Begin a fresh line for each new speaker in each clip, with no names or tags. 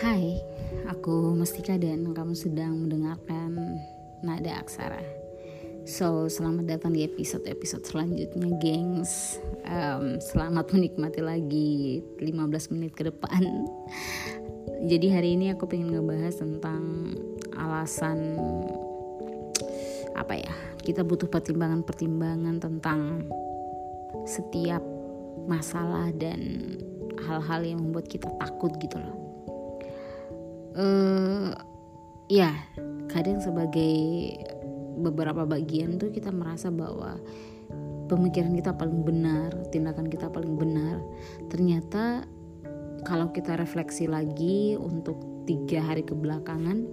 Hai, aku Mustika dan kamu sedang mendengarkan Nada Aksara. So, selamat datang di episode-episode selanjutnya, gengs. Um, selamat menikmati lagi 15 menit ke depan. Jadi hari ini aku pengen ngebahas tentang alasan apa ya? Kita butuh pertimbangan-pertimbangan tentang setiap masalah dan hal-hal yang membuat kita takut gitu loh uh, ya kadang sebagai beberapa bagian tuh kita merasa bahwa pemikiran kita paling benar, tindakan kita paling benar. Ternyata kalau kita refleksi lagi untuk tiga hari kebelakangan,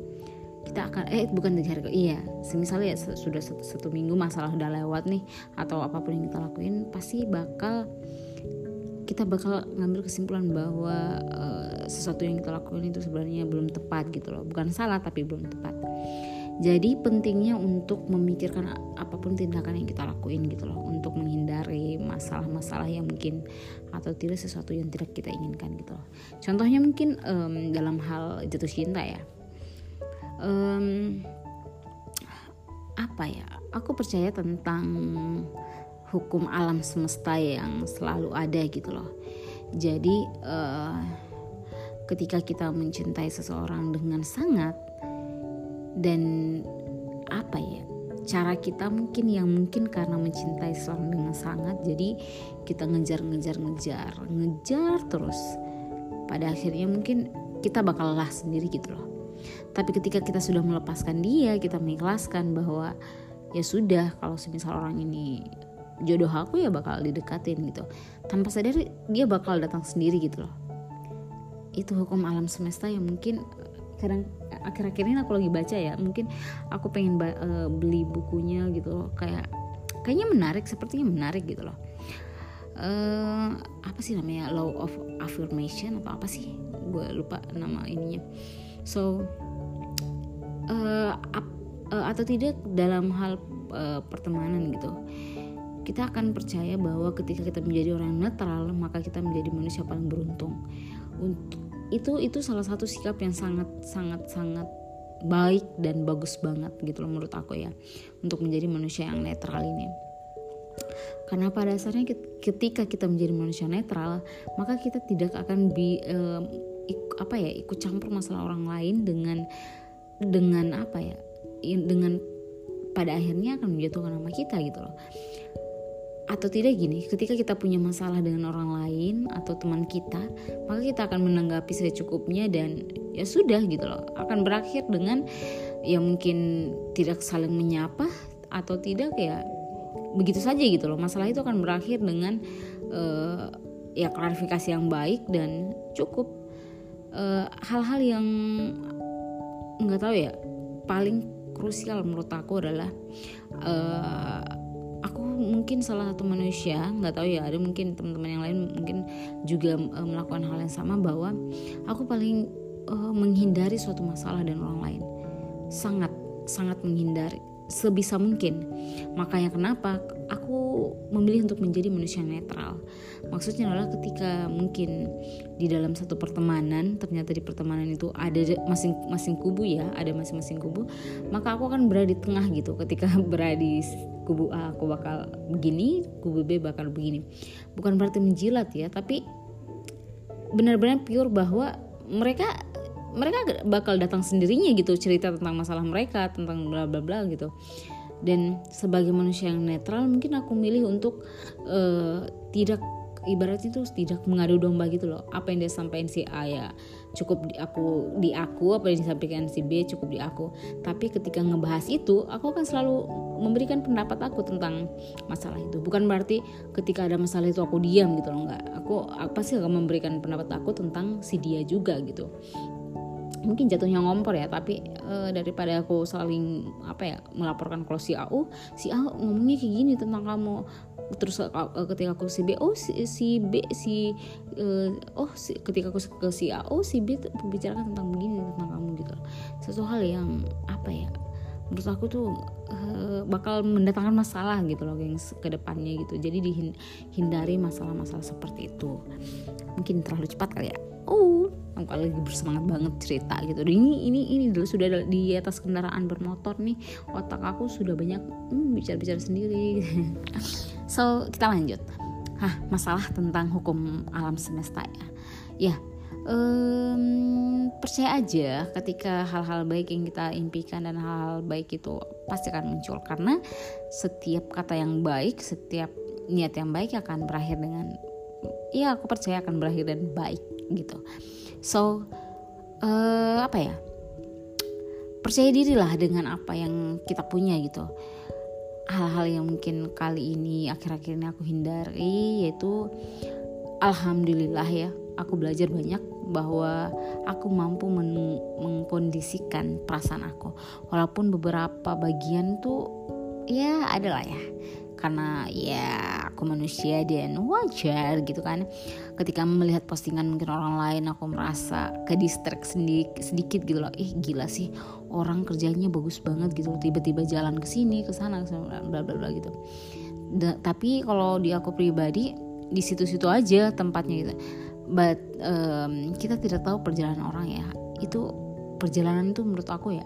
kita akan eh bukan tiga hari ke iya, misalnya ya sudah satu, satu minggu masalah udah lewat nih atau apa pun yang kita lakuin pasti bakal kita bakal ngambil kesimpulan bahwa uh, sesuatu yang kita lakukan itu sebenarnya belum tepat gitu loh. Bukan salah tapi belum tepat. Jadi pentingnya untuk memikirkan apa pun tindakan yang kita lakuin gitu loh. Untuk menghindari masalah-masalah yang mungkin atau tidak sesuatu yang tidak kita inginkan gitu loh. Contohnya mungkin um, dalam hal jatuh cinta ya. Um, apa ya? Aku percaya tentang hukum alam semesta yang selalu ada gitu loh. Jadi uh, ketika kita mencintai seseorang dengan sangat dan apa ya cara kita mungkin yang mungkin karena mencintai seseorang dengan sangat jadi kita ngejar ngejar ngejar ngejar terus pada akhirnya mungkin kita bakal lelah sendiri gitu loh. Tapi ketika kita sudah melepaskan dia kita mengikhlaskan bahwa ya sudah kalau semisal orang ini jodoh aku ya bakal didekatin gitu. Tanpa sadar dia bakal datang sendiri gitu loh. Itu hukum alam semesta yang mungkin kadang akhir-akhir ini aku lagi baca ya mungkin aku pengen uh, beli bukunya gitu loh. Kayak kayaknya menarik sepertinya menarik gitu loh. Uh, apa sih namanya? Law of affirmation atau apa sih? Gue lupa nama ininya. So uh, ap, uh, atau tidak dalam hal uh, pertemanan gitu kita akan percaya bahwa ketika kita menjadi orang netral maka kita menjadi manusia paling beruntung. Untuk itu itu salah satu sikap yang sangat sangat sangat baik dan bagus banget gitu loh menurut aku ya untuk menjadi manusia yang netral ini. Karena pada dasarnya ketika kita menjadi manusia netral maka kita tidak akan bi, um, apa ya ikut campur masalah orang lain dengan dengan apa ya dengan pada akhirnya akan menjatuhkan nama kita gitu loh atau tidak gini, ketika kita punya masalah dengan orang lain atau teman kita, maka kita akan menanggapi secukupnya dan ya sudah gitu loh. Akan berakhir dengan ya mungkin tidak saling menyapa atau tidak ya begitu saja gitu loh. Masalah itu akan berakhir dengan uh, ya klarifikasi yang baik dan cukup eh, hal-hal uh, yang nggak tahu ya paling krusial menurut aku adalah uh, mungkin salah satu manusia nggak tahu ya ada mungkin teman-teman yang lain mungkin juga uh, melakukan hal yang sama bahwa aku paling uh, menghindari suatu masalah dan orang lain sangat sangat menghindari sebisa mungkin. Makanya kenapa aku memilih untuk menjadi manusia netral. Maksudnya adalah ketika mungkin di dalam satu pertemanan ternyata di pertemanan itu ada masing-masing kubu ya, ada masing-masing kubu, maka aku akan berada di tengah gitu. Ketika berada di kubu A aku bakal begini, kubu B bakal begini. Bukan berarti menjilat ya, tapi benar-benar pure bahwa mereka mereka bakal datang sendirinya gitu cerita tentang masalah mereka tentang bla bla bla gitu dan sebagai manusia yang netral mungkin aku milih untuk uh, tidak ibaratnya itu tidak mengadu domba gitu loh. Apa yang dia sampaikan si A ya cukup di aku di aku apa yang disampaikan si B cukup di aku. Tapi ketika ngebahas itu aku akan selalu memberikan pendapat aku tentang masalah itu. Bukan berarti ketika ada masalah itu aku diam gitu loh nggak aku apa sih akan memberikan pendapat aku tentang si dia juga gitu mungkin jatuhnya ngompor ya tapi e, daripada aku saling apa ya melaporkan kalau si AU si A ngomongnya kayak gini tentang kamu. Terus e, ketika aku si B oh si, si B si e, oh si, ketika aku ke si A oh si B membicarakan tentang begini tentang kamu gitu. Satu hal yang apa ya menurut aku tuh uh, bakal mendatangkan masalah gitu loh gengs ke depannya gitu. Jadi dihindari masalah-masalah seperti itu. Mungkin terlalu cepat kali ya. Oh aku lagi bersemangat banget cerita gitu. Ini ini ini dulu sudah di atas kendaraan bermotor nih. Otak aku sudah banyak hmm, bicara-bicara sendiri. So kita lanjut. Hah, masalah tentang hukum alam semesta ya. Ya um, percaya aja ketika hal-hal baik yang kita impikan dan hal-hal baik itu pasti akan muncul. Karena setiap kata yang baik setiap niat yang baik akan berakhir dengan ya aku percaya akan berakhir dan baik gitu so uh, apa ya? Percaya dirilah dengan apa yang kita punya gitu. Hal-hal yang mungkin kali ini akhir-akhir ini aku hindari yaitu alhamdulillah ya aku belajar banyak bahwa aku mampu men mengkondisikan perasaan aku. Walaupun beberapa bagian tuh ya adalah ya karena ya aku manusia dan wajar gitu kan. Ketika melihat postingan mungkin orang lain aku merasa ke distract sedikit, sedikit gitu loh. Ih gila sih orang kerjanya bagus banget gitu. Tiba-tiba jalan ke sini ke sana bla bla bla gitu. Da, tapi kalau di aku pribadi di situ-situ aja tempatnya gitu. But um, kita tidak tahu perjalanan orang ya. Itu perjalanan itu menurut aku ya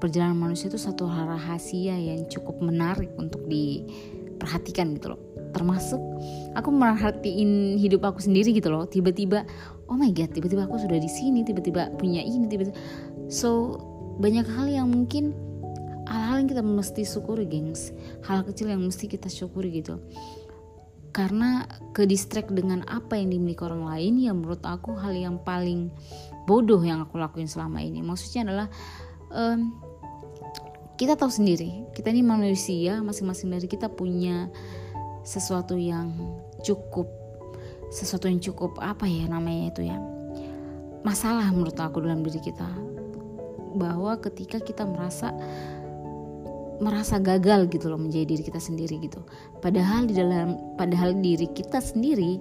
perjalanan manusia itu satu rahasia yang cukup menarik untuk diperhatikan gitu loh. Termasuk aku merhatiin hidup aku sendiri gitu loh. Tiba-tiba oh my god tiba-tiba aku sudah di sini tiba-tiba punya ini tiba-tiba. So banyak hal yang mungkin hal-hal yang kita mesti syukuri gengs. Hal kecil yang mesti kita syukuri gitu. Karena ke distract dengan apa yang dimiliki orang lain ya menurut aku hal yang paling bodoh yang aku lakuin selama ini. Maksudnya adalah um, kita tahu sendiri kita ini manusia masing-masing dari kita punya sesuatu yang cukup sesuatu yang cukup apa ya namanya itu ya masalah menurut aku dalam diri kita bahwa ketika kita merasa merasa gagal gitu loh menjadi diri kita sendiri gitu. Padahal di dalam padahal diri kita sendiri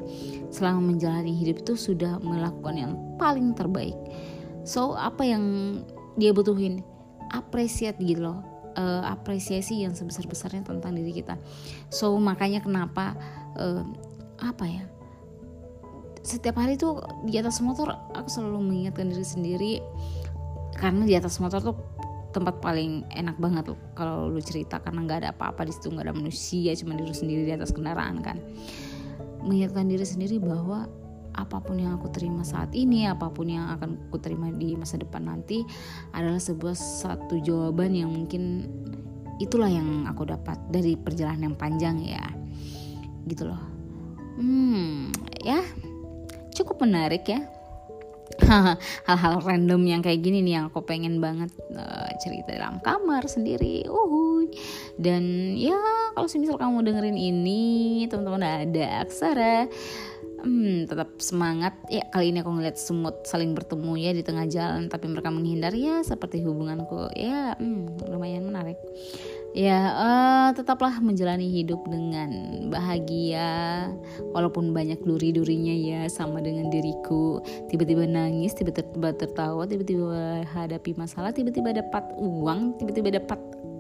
selama menjalani hidup itu sudah melakukan yang paling terbaik. So apa yang dia butuhin? Apresiat gitu loh. Uh, apresiasi yang sebesar-besarnya tentang diri kita. So makanya kenapa uh, apa ya? Setiap hari tuh di atas motor aku selalu mengingatkan diri sendiri karena di atas motor tuh tempat paling enak banget loh kalau lu cerita karena nggak ada apa-apa di situ nggak ada manusia cuma diri sendiri di atas kendaraan kan mengingatkan diri sendiri bahwa apa pun yang aku terima saat ini apa pun yang akan aku terima di masa depan nanti adalah sebuah satu jawaban yang mungkin itulah yang aku dapat dari perjalanan yang panjang ya. Gitu loh. Hmm ya. Cukup menarik ya. Hal-hal random yang kayak gini nih yang aku pengen banget uh, cerita dalam kamar sendiri. Uhuy. Dan ya kalau misal kamu dengerin ini teman-teman ada aksara hmm, tetap semangat. Ya kali ini aku ngeliat semut saling bertemu ya di tengah jalan tapi mereka menghindar ya seperti hubunganku. Ya hmm, lumayan menarik. Ya uh, tetaplah menjalani hidup dengan bahagia walaupun banyak duri-durinya ya sama dengan diriku. Tiba-tiba nangis tiba-tiba tertawa tiba-tiba hadapi masalah tiba-tiba dapat uang tiba-tiba dapat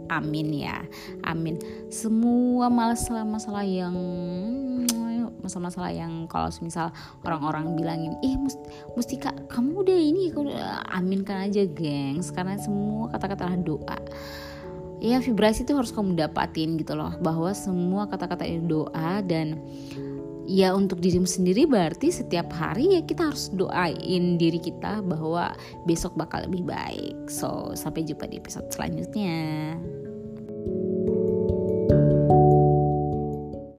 amin ya. Amin. Semua masalah-masalah yang masalah-masalah yang kalau misal orang-orang bilangin ih mesti kak kamu udah ini aminkan aja gengs karena semua kata-kata doa ya vibrasi itu harus kamu dapatin gitu loh bahwa semua kata-kata itu doa dan ya untuk dirimu sendiri berarti setiap hari ya kita harus doain diri kita bahwa besok bakal lebih baik. So sampai jumpa di episode selanjutnya